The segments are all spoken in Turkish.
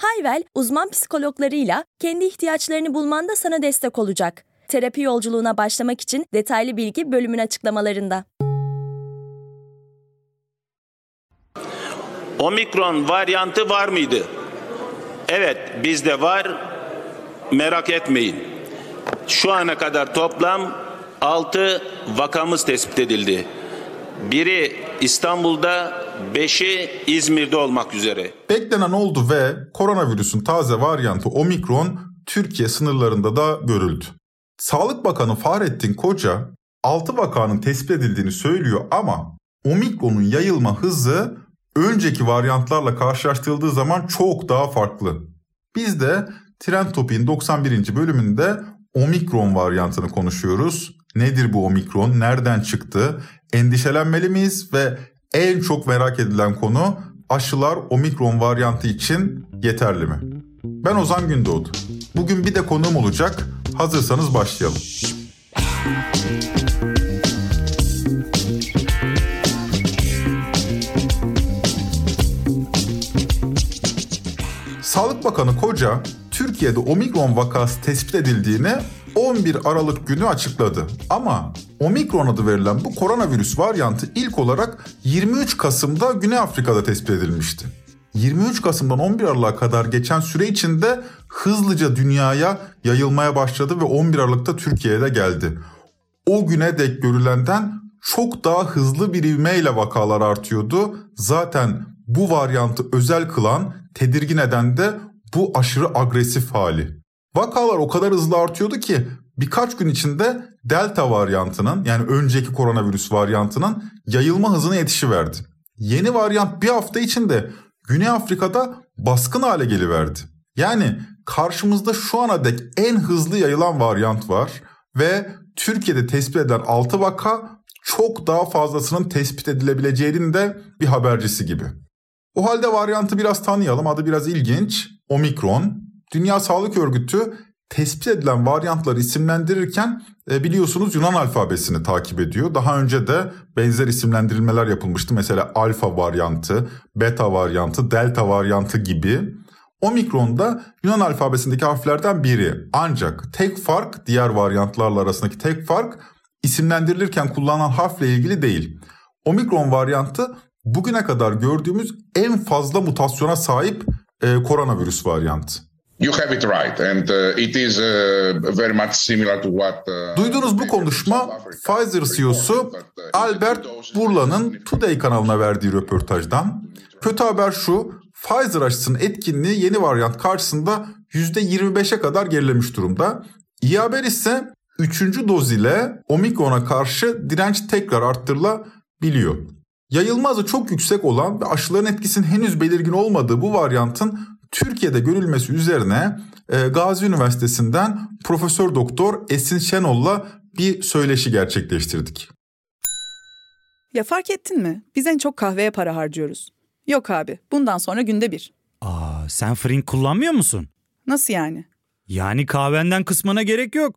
Hayvel, uzman psikologlarıyla kendi ihtiyaçlarını bulmanda sana destek olacak. Terapi yolculuğuna başlamak için detaylı bilgi bölümün açıklamalarında. Omikron varyantı var mıydı? Evet, bizde var. Merak etmeyin. Şu ana kadar toplam 6 vakamız tespit edildi. Biri İstanbul'da, beşi İzmir'de olmak üzere. Beklenen oldu ve koronavirüsün taze varyantı Omikron Türkiye sınırlarında da görüldü. Sağlık Bakanı Fahrettin Koca 6 vakanın tespit edildiğini söylüyor ama Omikron'un yayılma hızı önceki varyantlarla karşılaştırıldığı zaman çok daha farklı. Biz de Trend Topik'in 91. bölümünde Omikron varyantını konuşuyoruz. Nedir bu Omikron? Nereden çıktı? Endişelenmeli miyiz? Ve en çok merak edilen konu aşılar Omikron varyantı için yeterli mi? Ben Ozan Gündoğdu. Bugün bir de konuğum olacak. Hazırsanız başlayalım. Sağlık Bakanı Koca, Türkiye'de omikron vakası tespit edildiğini 11 Aralık günü açıkladı. Ama omikron adı verilen bu koronavirüs varyantı ilk olarak 23 Kasım'da Güney Afrika'da tespit edilmişti. 23 Kasım'dan 11 Aralık'a kadar geçen süre içinde hızlıca dünyaya yayılmaya başladı ve 11 Aralık'ta Türkiye'de geldi. O güne dek görülenden çok daha hızlı bir ivmeyle vakalar artıyordu. Zaten bu varyantı özel kılan, tedirgin eden de bu aşırı agresif hali. Vakalar o kadar hızlı artıyordu ki birkaç gün içinde delta varyantının yani önceki koronavirüs varyantının yayılma hızına yetişiverdi. Yeni varyant bir hafta içinde Güney Afrika'da baskın hale geliverdi. Yani karşımızda şu ana dek en hızlı yayılan varyant var ve Türkiye'de tespit edilen 6 vaka çok daha fazlasının tespit edilebileceğinin de bir habercisi gibi. O halde varyantı biraz tanıyalım. Adı biraz ilginç. Omikron. Dünya Sağlık Örgütü tespit edilen varyantları isimlendirirken e, biliyorsunuz Yunan alfabesini takip ediyor. Daha önce de benzer isimlendirilmeler yapılmıştı. Mesela alfa varyantı, beta varyantı, delta varyantı gibi. Omikron da Yunan alfabesindeki harflerden biri. Ancak tek fark diğer varyantlarla arasındaki tek fark isimlendirilirken kullanılan harfle ilgili değil. Omikron varyantı bugüne kadar gördüğümüz en fazla mutasyona sahip e, koronavirüs varyantı. You have it right and uh, it is uh, very much similar to what uh, Duyduğunuz bu konuşma Pfizer CEO'su Albert Burla'nın Today kanalına verdiği röportajdan. Kötü haber şu, Pfizer aşısının etkinliği yeni varyant karşısında %25'e kadar gerilemiş durumda. İyi haber ise 3. doz ile Omikron'a karşı direnç tekrar arttırılabiliyor. Yayılma hızı çok yüksek olan ve aşıların etkisinin henüz belirgin olmadığı bu varyantın Türkiye'de görülmesi üzerine e, Gazi Üniversitesi'nden Profesör Doktor Esin Şenol'la bir söyleşi gerçekleştirdik. Ya fark ettin mi? Biz en çok kahveye para harcıyoruz. Yok abi, bundan sonra günde bir. Aa sen Frink kullanmıyor musun? Nasıl yani? Yani kahvenden kısmına gerek yok.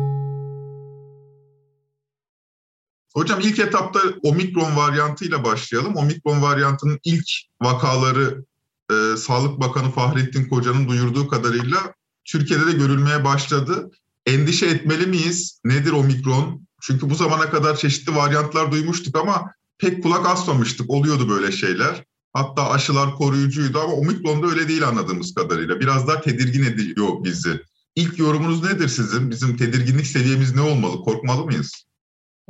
Hocam ilk etapta omikron varyantıyla başlayalım. Omikron varyantının ilk vakaları e, Sağlık Bakanı Fahrettin Koca'nın duyurduğu kadarıyla Türkiye'de de görülmeye başladı. endişe etmeli miyiz? Nedir omikron? Çünkü bu zamana kadar çeşitli varyantlar duymuştuk ama pek kulak asmamıştık. Oluyordu böyle şeyler. Hatta aşılar koruyucuydu ama omikron da öyle değil anladığımız kadarıyla. Biraz daha tedirgin ediyor bizi. İlk yorumunuz nedir sizin? Bizim tedirginlik seviyemiz ne olmalı? Korkmalı mıyız?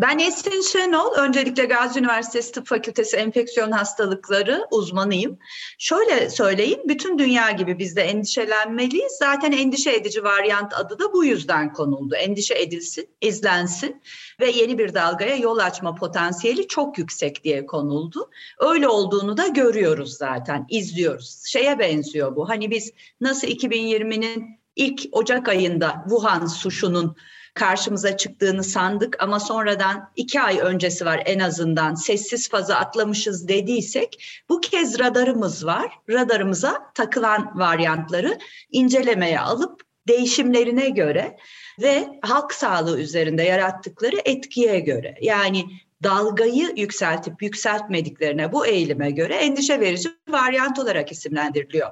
Ben Esin Şenol, öncelikle Gazi Üniversitesi Tıp Fakültesi Enfeksiyon Hastalıkları uzmanıyım. Şöyle söyleyeyim, bütün dünya gibi biz de endişelenmeliyiz. Zaten endişe edici varyant adı da bu yüzden konuldu. Endişe edilsin, izlensin ve yeni bir dalgaya yol açma potansiyeli çok yüksek diye konuldu. Öyle olduğunu da görüyoruz zaten, izliyoruz. Şeye benziyor bu, hani biz nasıl 2020'nin ilk Ocak ayında Wuhan suşunun karşımıza çıktığını sandık ama sonradan iki ay öncesi var en azından sessiz faza atlamışız dediysek bu kez radarımız var. Radarımıza takılan varyantları incelemeye alıp değişimlerine göre ve halk sağlığı üzerinde yarattıkları etkiye göre yani dalgayı yükseltip yükseltmediklerine bu eğilime göre endişe verici varyant olarak isimlendiriliyor.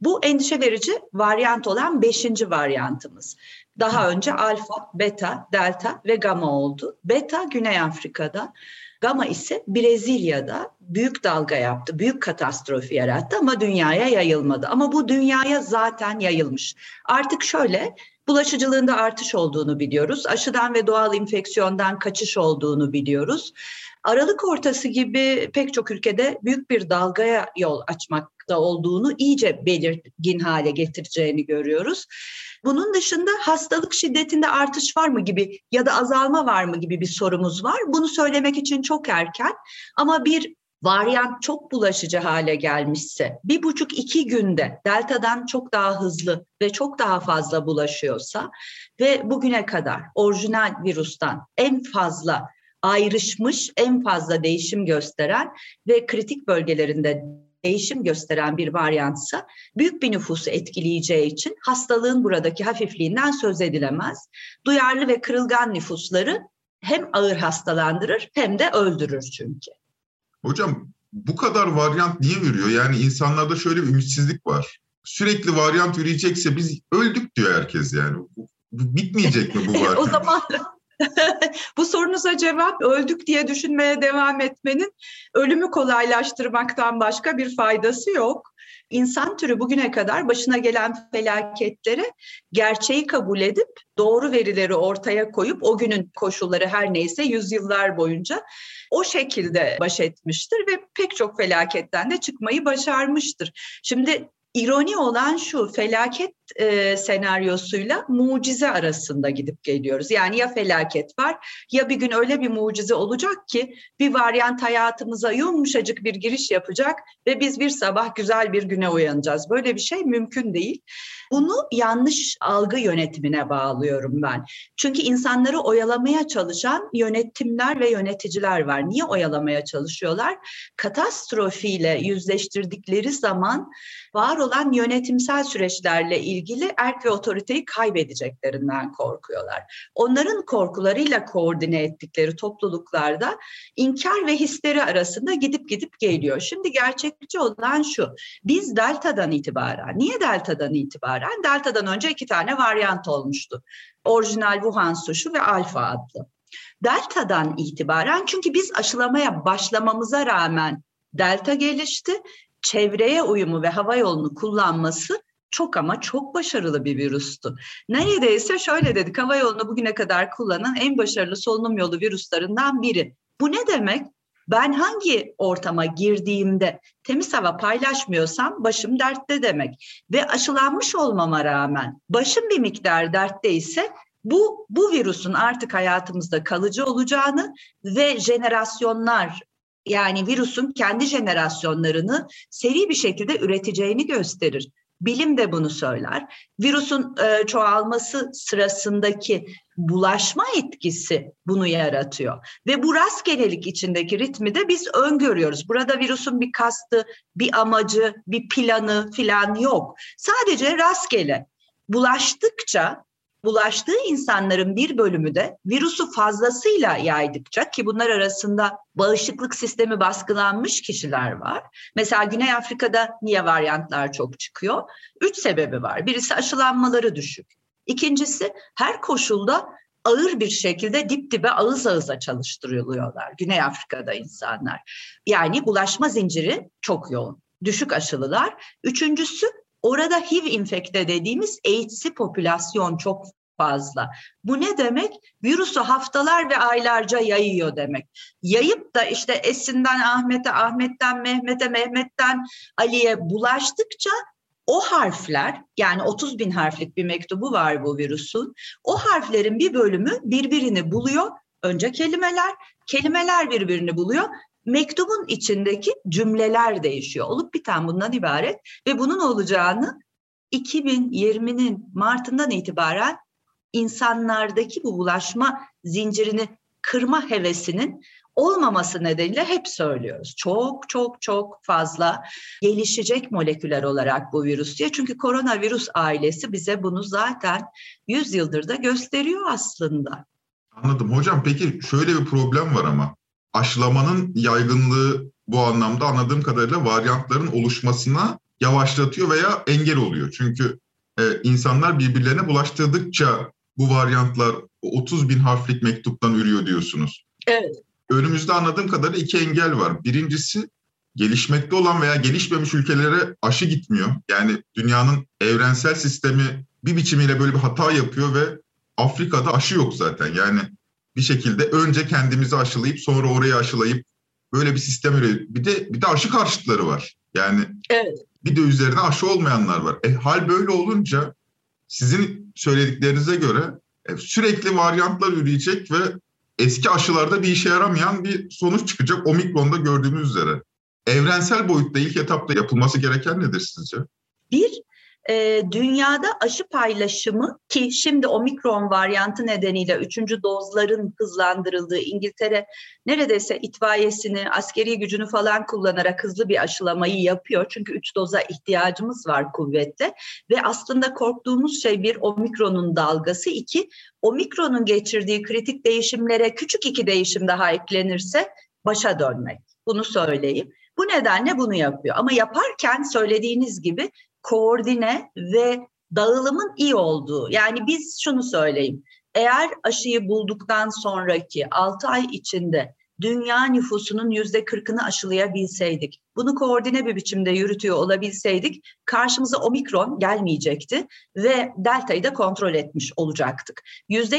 Bu endişe verici varyant olan beşinci varyantımız. Daha önce alfa, beta, delta ve gamma oldu. Beta Güney Afrika'da, gamma ise Brezilya'da büyük dalga yaptı, büyük katastrofi yarattı ama dünyaya yayılmadı. Ama bu dünyaya zaten yayılmış. Artık şöyle, bulaşıcılığında artış olduğunu biliyoruz. Aşıdan ve doğal infeksiyondan kaçış olduğunu biliyoruz. Aralık ortası gibi pek çok ülkede büyük bir dalgaya yol açmakta olduğunu iyice belirgin hale getireceğini görüyoruz. Bunun dışında hastalık şiddetinde artış var mı gibi ya da azalma var mı gibi bir sorumuz var. Bunu söylemek için çok erken ama bir varyant çok bulaşıcı hale gelmişse bir buçuk iki günde deltadan çok daha hızlı ve çok daha fazla bulaşıyorsa ve bugüne kadar orijinal virüsten en fazla ayrışmış, en fazla değişim gösteren ve kritik bölgelerinde değişim gösteren bir varyantsa büyük bir nüfusu etkileyeceği için hastalığın buradaki hafifliğinden söz edilemez. Duyarlı ve kırılgan nüfusları hem ağır hastalandırır hem de öldürür çünkü. Hocam bu kadar varyant niye yürüyor? Yani insanlarda şöyle bir ümitsizlik var. Sürekli varyant yürüyecekse biz öldük diyor herkes yani. Bitmeyecek mi bu varyant? o zaman Bu sorunuza cevap öldük diye düşünmeye devam etmenin ölümü kolaylaştırmaktan başka bir faydası yok. İnsan türü bugüne kadar başına gelen felaketleri gerçeği kabul edip doğru verileri ortaya koyup o günün koşulları her neyse yüzyıllar boyunca o şekilde baş etmiştir ve pek çok felaketten de çıkmayı başarmıştır. Şimdi İroni olan şu felaket e, senaryosuyla mucize arasında gidip geliyoruz. Yani ya felaket var ya bir gün öyle bir mucize olacak ki bir varyant hayatımıza yumuşacık bir giriş yapacak ve biz bir sabah güzel bir güne uyanacağız. Böyle bir şey mümkün değil. Bunu yanlış algı yönetimine bağlıyorum ben. Çünkü insanları oyalamaya çalışan yönetimler ve yöneticiler var. Niye oyalamaya çalışıyorlar? Katastrofiyle yüzleştirdikleri zaman var olan yönetimsel süreçlerle ilgili erk ve otoriteyi kaybedeceklerinden korkuyorlar. Onların korkularıyla koordine ettikleri topluluklarda inkar ve histeri arasında gidip gidip geliyor. Şimdi gerçekçi olan şu, biz delta'dan itibaren, niye delta'dan itibaren? Delta'dan önce iki tane varyant olmuştu. Orijinal Wuhan suşu ve alfa adlı. Delta'dan itibaren çünkü biz aşılamaya başlamamıza rağmen delta gelişti çevreye uyumu ve hava yolunu kullanması çok ama çok başarılı bir virüstü. Neredeyse şöyle dedik hava yolunu bugüne kadar kullanan en başarılı solunum yolu virüslerinden biri. Bu ne demek? Ben hangi ortama girdiğimde temiz hava paylaşmıyorsam başım dertte demek. Ve aşılanmış olmama rağmen başım bir miktar dertte ise bu, bu virüsün artık hayatımızda kalıcı olacağını ve jenerasyonlar yani virüsün kendi jenerasyonlarını seri bir şekilde üreteceğini gösterir. Bilim de bunu söyler. Virüsün e, çoğalması sırasındaki bulaşma etkisi bunu yaratıyor. Ve bu rastgelelik içindeki ritmi de biz öngörüyoruz. Burada virüsün bir kastı, bir amacı, bir planı filan yok. Sadece rastgele. Bulaştıkça bulaştığı insanların bir bölümü de virüsü fazlasıyla yaydıkça ki bunlar arasında bağışıklık sistemi baskılanmış kişiler var. Mesela Güney Afrika'da niye varyantlar çok çıkıyor? Üç sebebi var. Birisi aşılanmaları düşük. İkincisi her koşulda ağır bir şekilde dip dibe ağız ağıza çalıştırılıyorlar Güney Afrika'da insanlar. Yani bulaşma zinciri çok yoğun. Düşük aşılılar. Üçüncüsü orada HIV infekte dediğimiz AIDS'i popülasyon çok fazla. Bu ne demek? Virüsü haftalar ve aylarca yayıyor demek. Yayıp da işte Esin'den Ahmet'e, Ahmet'ten Mehmet'e, Mehmet'ten Ali'ye bulaştıkça o harfler yani 30 bin harflik bir mektubu var bu virüsün. O harflerin bir bölümü birbirini buluyor. Önce kelimeler, kelimeler birbirini buluyor. Mektubun içindeki cümleler değişiyor. Olup biten bundan ibaret ve bunun olacağını 2020'nin Mart'ından itibaren insanlardaki bu bulaşma zincirini kırma hevesinin olmaması nedeniyle hep söylüyoruz. Çok çok çok fazla gelişecek moleküler olarak bu virüs diye. Çünkü koronavirüs ailesi bize bunu zaten 100 yıldır da gösteriyor aslında. Anladım. Hocam peki şöyle bir problem var ama aşılamanın yaygınlığı bu anlamda anladığım kadarıyla varyantların oluşmasına yavaşlatıyor veya engel oluyor. Çünkü e, insanlar birbirlerine bulaştırdıkça bu varyantlar 30 bin harflik mektuptan ürüyor diyorsunuz. Evet. Önümüzde anladığım kadarıyla iki engel var. Birincisi gelişmekte olan veya gelişmemiş ülkelere aşı gitmiyor. Yani dünyanın evrensel sistemi bir biçimiyle böyle bir hata yapıyor ve Afrika'da aşı yok zaten. Yani bir şekilde önce kendimizi aşılayıp sonra orayı aşılayıp böyle bir sistem üretiyor. Bir de bir de aşı karşıtları var. Yani evet. bir de üzerine aşı olmayanlar var. E, hal böyle olunca sizin söylediklerinize göre e, sürekli varyantlar üreyecek ve eski aşılarda bir işe yaramayan bir sonuç çıkacak omikronda gördüğümüz üzere. Evrensel boyutta ilk etapta yapılması gereken nedir sizce? Bir, e, dünyada aşı paylaşımı ki şimdi omikron varyantı nedeniyle üçüncü dozların hızlandırıldığı İngiltere neredeyse itfaiyesini, askeri gücünü falan kullanarak hızlı bir aşılamayı yapıyor. Çünkü üç doza ihtiyacımız var kuvvette ve aslında korktuğumuz şey bir omikronun dalgası, iki omikronun geçirdiği kritik değişimlere küçük iki değişim daha eklenirse başa dönmek. Bunu söyleyeyim. Bu nedenle bunu yapıyor. Ama yaparken söylediğiniz gibi koordine ve dağılımın iyi olduğu. Yani biz şunu söyleyeyim. Eğer aşıyı bulduktan sonraki 6 ay içinde dünya nüfusunun yüzde kırkını aşılayabilseydik, bunu koordine bir biçimde yürütüyor olabilseydik, karşımıza omikron gelmeyecekti ve delta'yı da kontrol etmiş olacaktık. Yüzde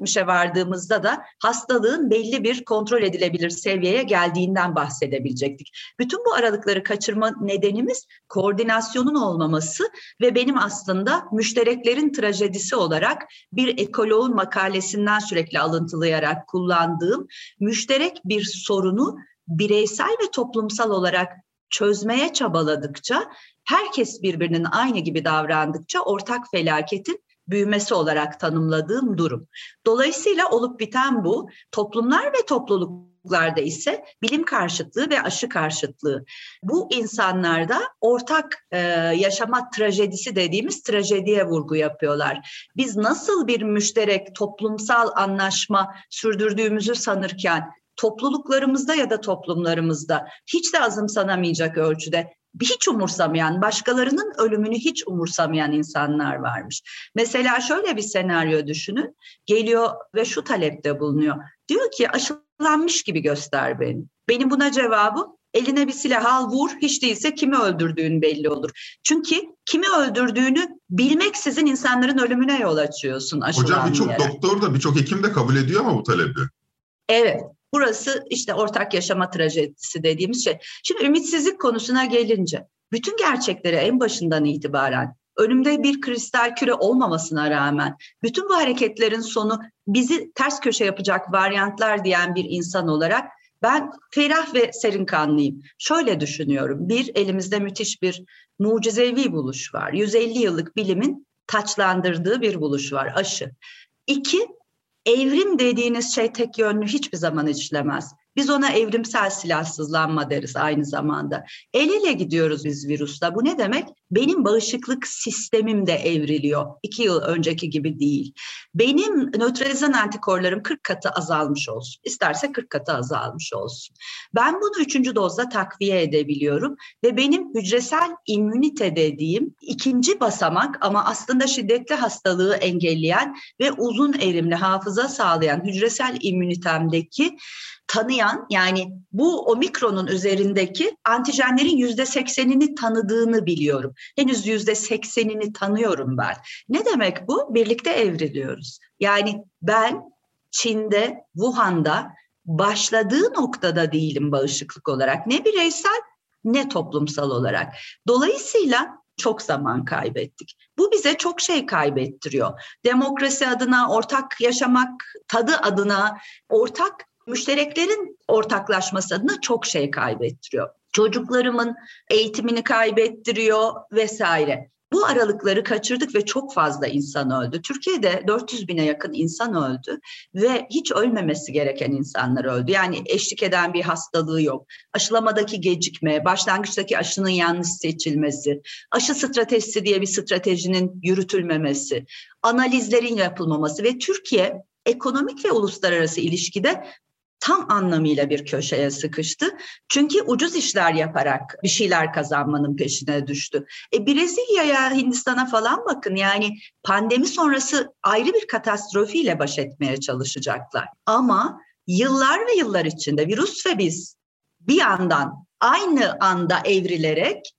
70'e vardığımızda da hastalığın belli bir kontrol edilebilir seviyeye geldiğinden bahsedebilecektik. Bütün bu aralıkları kaçırma nedenimiz koordinasyonun olmaması ve benim aslında müştereklerin trajedisi olarak bir ekoloğun makalesinden sürekli alıntılayarak kullandığım müşterek bir sorunu bireysel ve toplumsal olarak çözmeye çabaladıkça herkes birbirinin aynı gibi davrandıkça ortak felaketin büyümesi olarak tanımladığım durum. Dolayısıyla olup biten bu. Toplumlar ve topluluklarda ise bilim karşıtlığı ve aşı karşıtlığı. Bu insanlarda ortak e, yaşama trajedisi dediğimiz trajediye vurgu yapıyorlar. Biz nasıl bir müşterek toplumsal anlaşma sürdürdüğümüzü sanırken topluluklarımızda ya da toplumlarımızda hiç de azımsanamayacak ölçüde hiç umursamayan, başkalarının ölümünü hiç umursamayan insanlar varmış. Mesela şöyle bir senaryo düşünün. Geliyor ve şu talepte bulunuyor. Diyor ki aşılanmış gibi göster beni. Benim buna cevabım eline bir silah al vur hiç değilse kimi öldürdüğün belli olur. Çünkü kimi öldürdüğünü bilmeksizin insanların ölümüne yol açıyorsun Hocam birçok doktor da birçok hekim de kabul ediyor ama bu talebi. Evet Burası işte ortak yaşama trajedisi dediğimiz şey. Şimdi ümitsizlik konusuna gelince bütün gerçekleri en başından itibaren önümde bir kristal küre olmamasına rağmen bütün bu hareketlerin sonu bizi ters köşe yapacak varyantlar diyen bir insan olarak ben ferah ve serin kanlıyım. Şöyle düşünüyorum. Bir, elimizde müthiş bir mucizevi buluş var. 150 yıllık bilimin taçlandırdığı bir buluş var, aşı. İki, evrim dediğiniz şey tek yönlü hiçbir zaman işlemez. Biz ona evrimsel silahsızlanma deriz aynı zamanda. El ele gidiyoruz biz virüsle. Bu ne demek? Benim bağışıklık sistemim de evriliyor. İki yıl önceki gibi değil. Benim nötralizan antikorlarım 40 katı azalmış olsun. İsterse 40 katı azalmış olsun. Ben bunu üçüncü dozda takviye edebiliyorum ve benim hücresel immünite dediğim ikinci basamak ama aslında şiddetli hastalığı engelleyen ve uzun erimli hafıza sağlayan hücresel immünitemdeki tanıyan yani bu omikronun üzerindeki antijenlerin yüzde seksenini tanıdığını biliyorum. Henüz yüzde seksenini tanıyorum ben. Ne demek bu? Birlikte evriliyoruz. Yani ben Çin'de, Wuhan'da başladığı noktada değilim bağışıklık olarak. Ne bireysel ne toplumsal olarak. Dolayısıyla çok zaman kaybettik. Bu bize çok şey kaybettiriyor. Demokrasi adına, ortak yaşamak tadı adına, ortak müştereklerin ortaklaşması adına çok şey kaybettiriyor. Çocuklarımın eğitimini kaybettiriyor vesaire. Bu aralıkları kaçırdık ve çok fazla insan öldü. Türkiye'de 400 bine yakın insan öldü ve hiç ölmemesi gereken insanlar öldü. Yani eşlik eden bir hastalığı yok. Aşılamadaki gecikme, başlangıçtaki aşının yanlış seçilmesi, aşı stratejisi diye bir stratejinin yürütülmemesi, analizlerin yapılmaması ve Türkiye ekonomik ve uluslararası ilişkide tam anlamıyla bir köşeye sıkıştı. Çünkü ucuz işler yaparak bir şeyler kazanmanın peşine düştü. E Brezilya'ya, Hindistan'a falan bakın yani pandemi sonrası ayrı bir katastrofiyle baş etmeye çalışacaklar. Ama yıllar ve yıllar içinde virüs ve biz bir yandan aynı anda evrilerek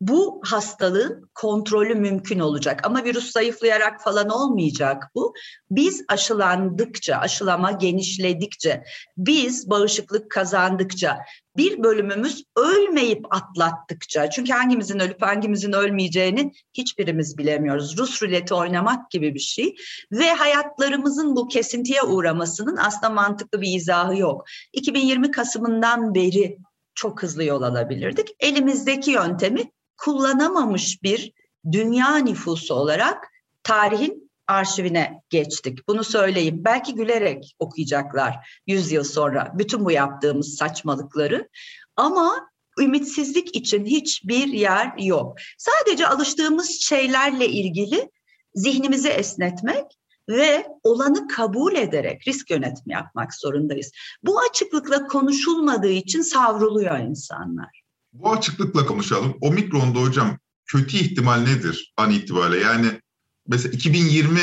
bu hastalığın kontrolü mümkün olacak. Ama virüs zayıflayarak falan olmayacak bu. Biz aşılandıkça, aşılama genişledikçe, biz bağışıklık kazandıkça, bir bölümümüz ölmeyip atlattıkça, çünkü hangimizin ölüp hangimizin ölmeyeceğini hiçbirimiz bilemiyoruz. Rus ruleti oynamak gibi bir şey ve hayatlarımızın bu kesintiye uğramasının aslında mantıklı bir izahı yok. 2020 Kasım'ından beri çok hızlı yol alabilirdik. Elimizdeki yöntemi kullanamamış bir dünya nüfusu olarak tarihin arşivine geçtik. Bunu söyleyeyim. Belki gülerek okuyacaklar 100 yıl sonra bütün bu yaptığımız saçmalıkları. Ama ümitsizlik için hiçbir yer yok. Sadece alıştığımız şeylerle ilgili zihnimizi esnetmek ve olanı kabul ederek risk yönetimi yapmak zorundayız. Bu açıklıkla konuşulmadığı için savruluyor insanlar. Bu açıklıkla konuşalım. Omikron'da hocam kötü ihtimal nedir an itibariyle? Yani mesela 2020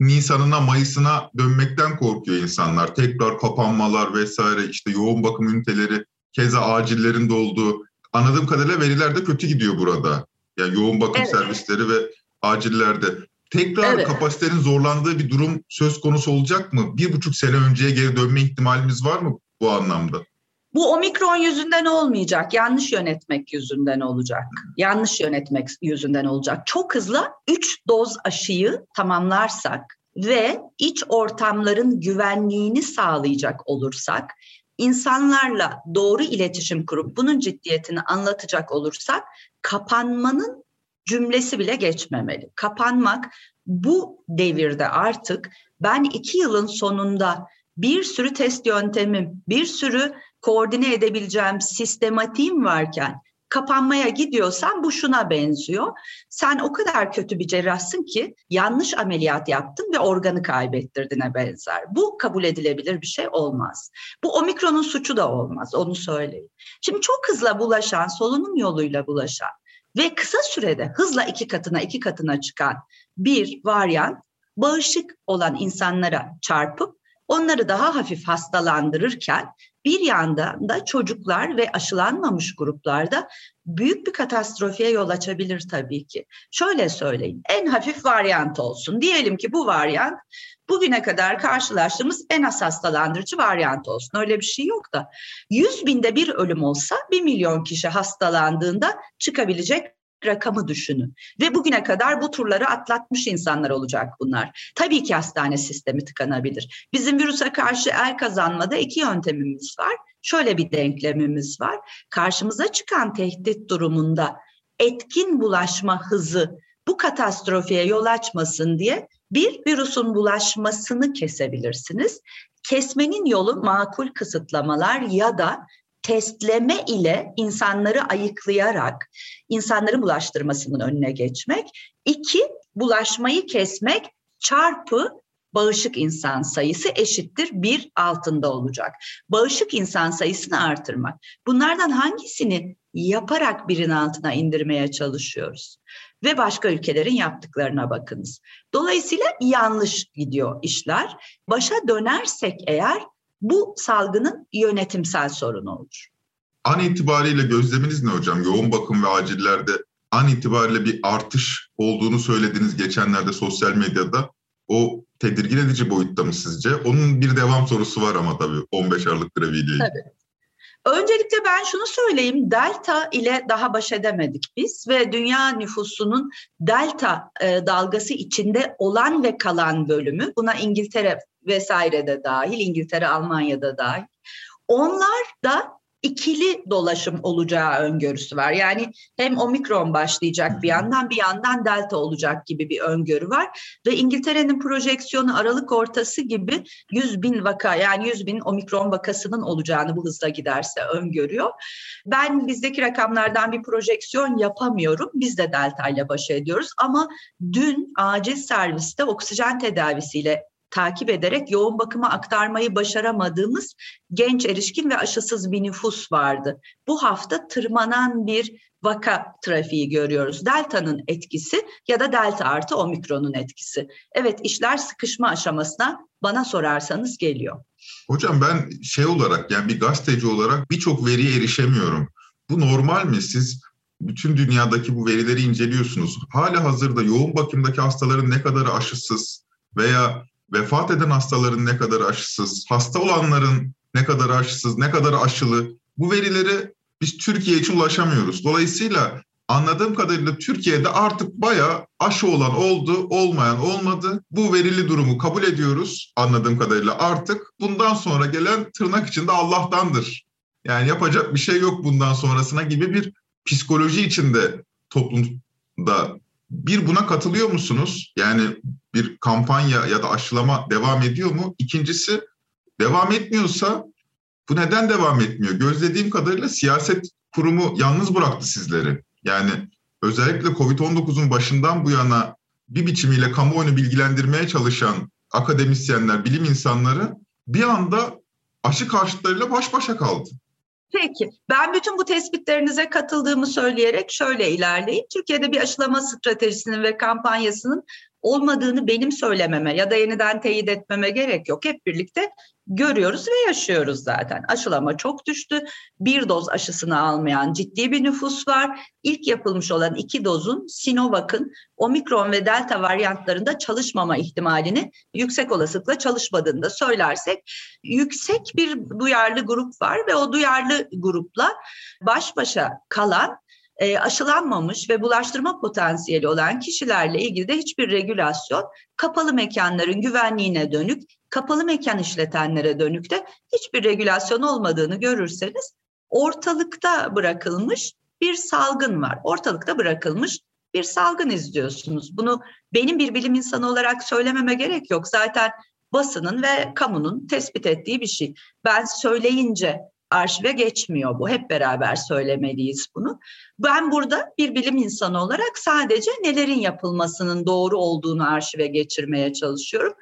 Nisan'ına Mayıs'ına dönmekten korkuyor insanlar. Tekrar kapanmalar vesaire işte yoğun bakım üniteleri keza acillerin olduğu. Anladığım kadarıyla veriler de kötü gidiyor burada. Yani yoğun bakım evet. servisleri ve acillerde. Tekrar evet. kapasitenin zorlandığı bir durum söz konusu olacak mı? Bir buçuk sene önceye geri dönme ihtimalimiz var mı bu anlamda? Bu omikron yüzünden olmayacak, yanlış yönetmek yüzünden olacak. Yanlış yönetmek yüzünden olacak. Çok hızlı 3 doz aşıyı tamamlarsak ve iç ortamların güvenliğini sağlayacak olursak, insanlarla doğru iletişim kurup bunun ciddiyetini anlatacak olursak kapanmanın cümlesi bile geçmemeli. Kapanmak bu devirde artık ben iki yılın sonunda bir sürü test yöntemim, bir sürü koordine edebileceğim sistematiğim varken kapanmaya gidiyorsan bu şuna benziyor. Sen o kadar kötü bir cerrahsın ki yanlış ameliyat yaptın ve organı kaybettirdiğine benzer. Bu kabul edilebilir bir şey olmaz. Bu omikronun suçu da olmaz onu söyleyeyim. Şimdi çok hızla bulaşan, solunum yoluyla bulaşan ve kısa sürede hızla iki katına iki katına çıkan bir varyant bağışık olan insanlara çarpıp onları daha hafif hastalandırırken bir yandan da çocuklar ve aşılanmamış gruplarda büyük bir katastrofiye yol açabilir tabii ki. Şöyle söyleyeyim, en hafif varyant olsun. Diyelim ki bu varyant bugüne kadar karşılaştığımız en az hastalandırıcı varyant olsun. Öyle bir şey yok da 100 binde bir ölüm olsa 1 milyon kişi hastalandığında çıkabilecek rakamı düşünün. Ve bugüne kadar bu turları atlatmış insanlar olacak bunlar. Tabii ki hastane sistemi tıkanabilir. Bizim virüse karşı el kazanmada iki yöntemimiz var. Şöyle bir denklemimiz var. Karşımıza çıkan tehdit durumunda etkin bulaşma hızı bu katastrofiye yol açmasın diye bir virüsün bulaşmasını kesebilirsiniz. Kesmenin yolu makul kısıtlamalar ya da testleme ile insanları ayıklayarak insanların bulaştırmasının önüne geçmek. İki, bulaşmayı kesmek çarpı bağışık insan sayısı eşittir bir altında olacak. Bağışık insan sayısını artırmak. Bunlardan hangisini yaparak birin altına indirmeye çalışıyoruz? Ve başka ülkelerin yaptıklarına bakınız. Dolayısıyla yanlış gidiyor işler. Başa dönersek eğer bu salgının yönetimsel sorunu olur. An itibariyle gözleminiz ne hocam? Yoğun bakım ve acillerde an itibariyle bir artış olduğunu söylediniz geçenlerde sosyal medyada. O tedirgin edici boyutta mı sizce? Onun bir devam sorusu var ama tabii 15 Aralık greviyle. Tabii. Öncelikle ben şunu söyleyeyim, delta ile daha baş edemedik biz ve dünya nüfusunun delta e, dalgası içinde olan ve kalan bölümü, buna İngiltere vesaire de dahil, İngiltere, Almanya'da dahil. Onlar da ikili dolaşım olacağı öngörüsü var. Yani hem omikron başlayacak bir yandan bir yandan delta olacak gibi bir öngörü var. Ve İngiltere'nin projeksiyonu Aralık ortası gibi 100 bin vaka yani 100 bin omikron vakasının olacağını bu hızla giderse öngörüyor. Ben bizdeki rakamlardan bir projeksiyon yapamıyorum. Biz de delta ile baş ediyoruz ama dün acil serviste oksijen tedavisiyle takip ederek yoğun bakıma aktarmayı başaramadığımız genç erişkin ve aşısız bir nüfus vardı. Bu hafta tırmanan bir vaka trafiği görüyoruz. Delta'nın etkisi ya da delta artı omikronun etkisi. Evet işler sıkışma aşamasına bana sorarsanız geliyor. Hocam ben şey olarak yani bir gazeteci olarak birçok veriye erişemiyorum. Bu normal mi? Siz bütün dünyadaki bu verileri inceliyorsunuz. Hala hazırda yoğun bakımdaki hastaların ne kadar aşısız veya vefat eden hastaların ne kadar aşısız, hasta olanların ne kadar aşısız, ne kadar aşılı bu verileri biz Türkiye için ulaşamıyoruz. Dolayısıyla anladığım kadarıyla Türkiye'de artık bayağı aşı olan oldu, olmayan olmadı. Bu verili durumu kabul ediyoruz anladığım kadarıyla artık. Bundan sonra gelen tırnak içinde Allah'tandır. Yani yapacak bir şey yok bundan sonrasına gibi bir psikoloji içinde toplumda bir buna katılıyor musunuz? Yani bir kampanya ya da aşılama devam ediyor mu? İkincisi devam etmiyorsa bu neden devam etmiyor? Gözlediğim kadarıyla siyaset kurumu yalnız bıraktı sizleri. Yani özellikle Covid-19'un başından bu yana bir biçimiyle kamuoyunu bilgilendirmeye çalışan akademisyenler, bilim insanları bir anda aşı karşıtlarıyla baş başa kaldı. Peki, ben bütün bu tespitlerinize katıldığımı söyleyerek şöyle ilerleyeyim. Türkiye'de bir aşılama stratejisinin ve kampanyasının olmadığını benim söylememe ya da yeniden teyit etmeme gerek yok. Hep birlikte görüyoruz ve yaşıyoruz zaten. Aşılama çok düştü. Bir doz aşısını almayan ciddi bir nüfus var. İlk yapılmış olan iki dozun Sinovac'ın omikron ve delta varyantlarında çalışmama ihtimalini yüksek olasılıkla çalışmadığını da söylersek yüksek bir duyarlı grup var ve o duyarlı grupla baş başa kalan e, aşılanmamış ve bulaştırma potansiyeli olan kişilerle ilgili de hiçbir regülasyon kapalı mekanların güvenliğine dönük, kapalı mekan işletenlere dönük de hiçbir regülasyon olmadığını görürseniz ortalıkta bırakılmış bir salgın var. Ortalıkta bırakılmış bir salgın izliyorsunuz. Bunu benim bir bilim insanı olarak söylememe gerek yok. Zaten basının ve kamunun tespit ettiği bir şey. Ben söyleyince arşive geçmiyor bu. Hep beraber söylemeliyiz bunu. Ben burada bir bilim insanı olarak sadece nelerin yapılmasının doğru olduğunu arşive geçirmeye çalışıyorum.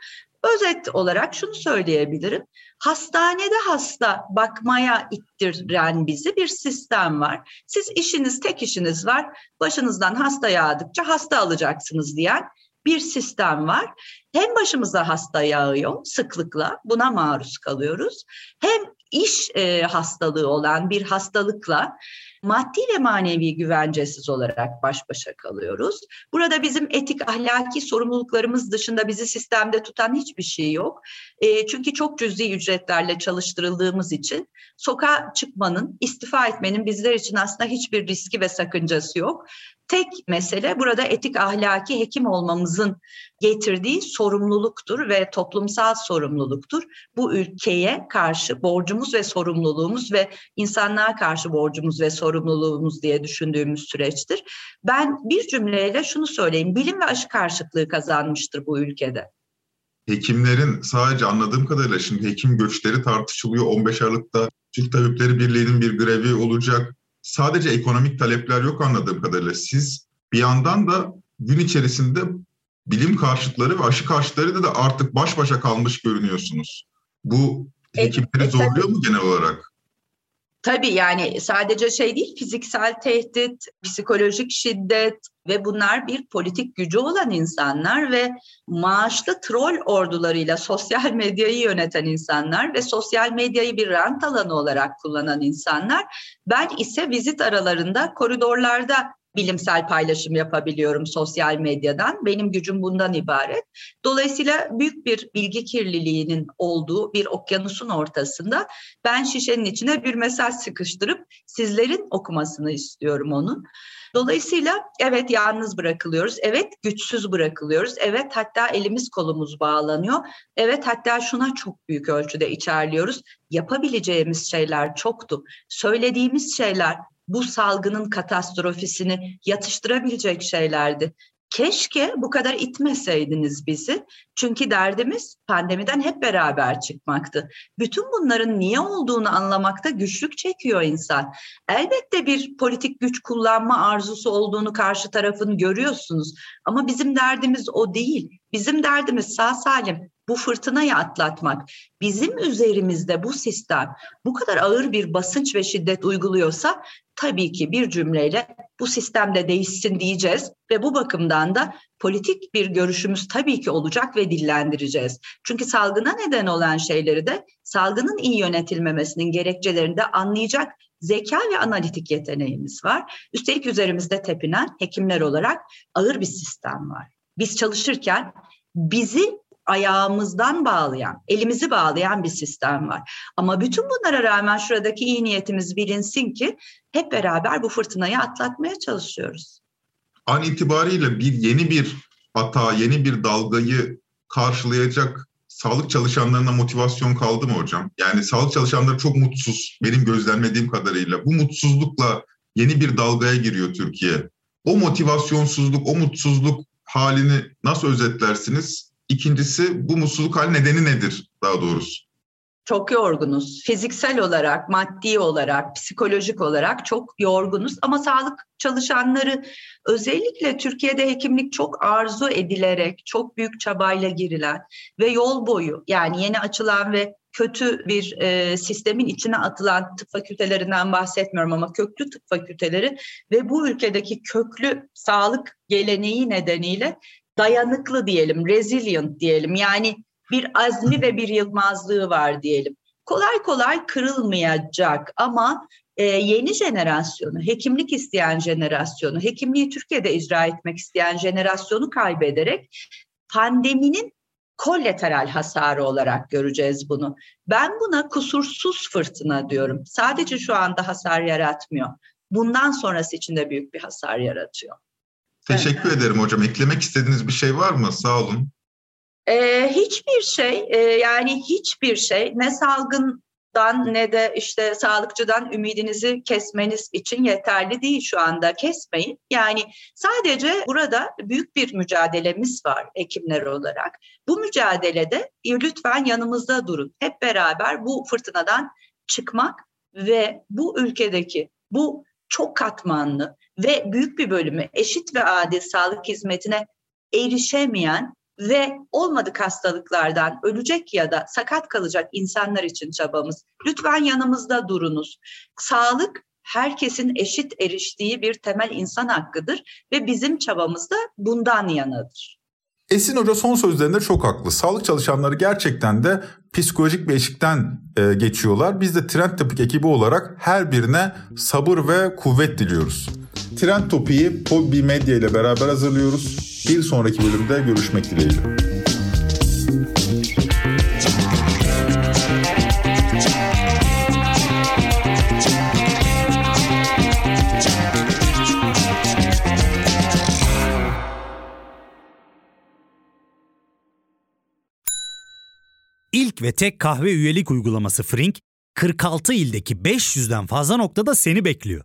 Özet olarak şunu söyleyebilirim. Hastanede hasta bakmaya ittiren bizi bir sistem var. Siz işiniz tek işiniz var. Başınızdan hasta yağdıkça hasta alacaksınız diyen bir sistem var. Hem başımıza hasta yağıyor sıklıkla buna maruz kalıyoruz. Hem iş e, hastalığı olan bir hastalıkla maddi ve manevi güvencesiz olarak baş başa kalıyoruz. Burada bizim etik ahlaki sorumluluklarımız dışında bizi sistemde tutan hiçbir şey yok. E, çünkü çok cüzi ücretlerle çalıştırıldığımız için sokağa çıkmanın, istifa etmenin bizler için aslında hiçbir riski ve sakıncası yok. Tek mesele burada etik ahlaki hekim olmamızın getirdiği sorumluluktur ve toplumsal sorumluluktur. Bu ülkeye karşı borcumuz ve sorumluluğumuz ve insanlığa karşı borcumuz ve sorumluluğumuz diye düşündüğümüz süreçtir. Ben bir cümleyle şunu söyleyeyim. Bilim ve aşı karşıtlığı kazanmıştır bu ülkede. hekimlerin sadece anladığım kadarıyla şimdi hekim göçleri tartışılıyor. 15 Aralık'ta Türk Tabipleri Birliği'nin bir grevi olacak. Sadece ekonomik talepler yok anladığım kadarıyla. Siz bir yandan da gün içerisinde bilim karşıtları ve aşı karşıtları da artık baş başa kalmış görünüyorsunuz. Bu hekimleri zorluyor mu genel olarak? Tabii yani sadece şey değil fiziksel tehdit, psikolojik şiddet ve bunlar bir politik gücü olan insanlar ve maaşlı troll ordularıyla sosyal medyayı yöneten insanlar ve sosyal medyayı bir rant alanı olarak kullanan insanlar. Ben ise vizit aralarında koridorlarda bilimsel paylaşım yapabiliyorum sosyal medyadan. Benim gücüm bundan ibaret. Dolayısıyla büyük bir bilgi kirliliğinin olduğu bir okyanusun ortasında ben şişenin içine bir mesaj sıkıştırıp sizlerin okumasını istiyorum onun. Dolayısıyla evet yalnız bırakılıyoruz, evet güçsüz bırakılıyoruz, evet hatta elimiz kolumuz bağlanıyor, evet hatta şuna çok büyük ölçüde içerliyoruz. Yapabileceğimiz şeyler çoktu. Söylediğimiz şeyler bu salgının katastrofisini yatıştırabilecek şeylerdi. Keşke bu kadar itmeseydiniz bizi. Çünkü derdimiz pandemiden hep beraber çıkmaktı. Bütün bunların niye olduğunu anlamakta güçlük çekiyor insan. Elbette bir politik güç kullanma arzusu olduğunu karşı tarafın görüyorsunuz. Ama bizim derdimiz o değil. Bizim derdimiz sağ salim bu fırtınayı atlatmak. Bizim üzerimizde bu sistem bu kadar ağır bir basınç ve şiddet uyguluyorsa tabii ki bir cümleyle bu sistemde değişsin diyeceğiz ve bu bakımdan da politik bir görüşümüz tabii ki olacak ve dillendireceğiz. Çünkü salgına neden olan şeyleri de salgının iyi yönetilmemesinin gerekçelerini de anlayacak zeka ve analitik yeteneğimiz var. Üstelik üzerimizde tepinen hekimler olarak ağır bir sistem var. Biz çalışırken bizi ayağımızdan bağlayan, elimizi bağlayan bir sistem var. Ama bütün bunlara rağmen şuradaki iyi niyetimiz bilinsin ki hep beraber bu fırtınayı atlatmaya çalışıyoruz. An itibariyle bir yeni bir hata, yeni bir dalgayı karşılayacak sağlık çalışanlarına motivasyon kaldı mı hocam? Yani sağlık çalışanları çok mutsuz benim gözlemlediğim kadarıyla. Bu mutsuzlukla yeni bir dalgaya giriyor Türkiye. O motivasyonsuzluk, o mutsuzluk halini nasıl özetlersiniz? İkincisi bu mutsuzluk hali nedeni nedir daha doğrusu? Çok yorgunuz. Fiziksel olarak, maddi olarak, psikolojik olarak çok yorgunuz. Ama sağlık çalışanları özellikle Türkiye'de hekimlik çok arzu edilerek, çok büyük çabayla girilen ve yol boyu yani yeni açılan ve kötü bir e, sistemin içine atılan tıp fakültelerinden bahsetmiyorum ama köklü tıp fakülteleri ve bu ülkedeki köklü sağlık geleneği nedeniyle dayanıklı diyelim, resilient diyelim. Yani bir azmi ve bir yılmazlığı var diyelim. Kolay kolay kırılmayacak ama e, yeni jenerasyonu, hekimlik isteyen jenerasyonu, hekimliği Türkiye'de icra etmek isteyen jenerasyonu kaybederek pandeminin kollateral hasarı olarak göreceğiz bunu. Ben buna kusursuz fırtına diyorum. Sadece şu anda hasar yaratmıyor. Bundan sonrası için de büyük bir hasar yaratıyor. Teşekkür evet. ederim hocam. Eklemek istediğiniz bir şey var mı? Sağ olun. Ee, hiçbir şey e, yani hiçbir şey ne salgından ne de işte sağlıkçıdan ümidinizi kesmeniz için yeterli değil şu anda kesmeyin. Yani sadece burada büyük bir mücadelemiz var hekimler olarak. Bu mücadelede lütfen yanımızda durun. Hep beraber bu fırtınadan çıkmak ve bu ülkedeki bu çok katmanlı ve büyük bir bölümü eşit ve adil sağlık hizmetine erişemeyen ve olmadık hastalıklardan ölecek ya da sakat kalacak insanlar için çabamız. Lütfen yanımızda durunuz. Sağlık herkesin eşit eriştiği bir temel insan hakkıdır ve bizim çabamız da bundan yanadır. Esin Hoca son sözlerinde çok haklı. Sağlık çalışanları gerçekten de psikolojik bir eşikten e, geçiyorlar. Biz de Trend Topik ekibi olarak her birine sabır ve kuvvet diliyoruz. Trend Topik'i Podbi Medya ile beraber hazırlıyoruz. Bir sonraki bölümde görüşmek dileğiyle. İlk ve tek kahve üyelik uygulaması Frink, 46 ildeki 500'den fazla noktada seni bekliyor.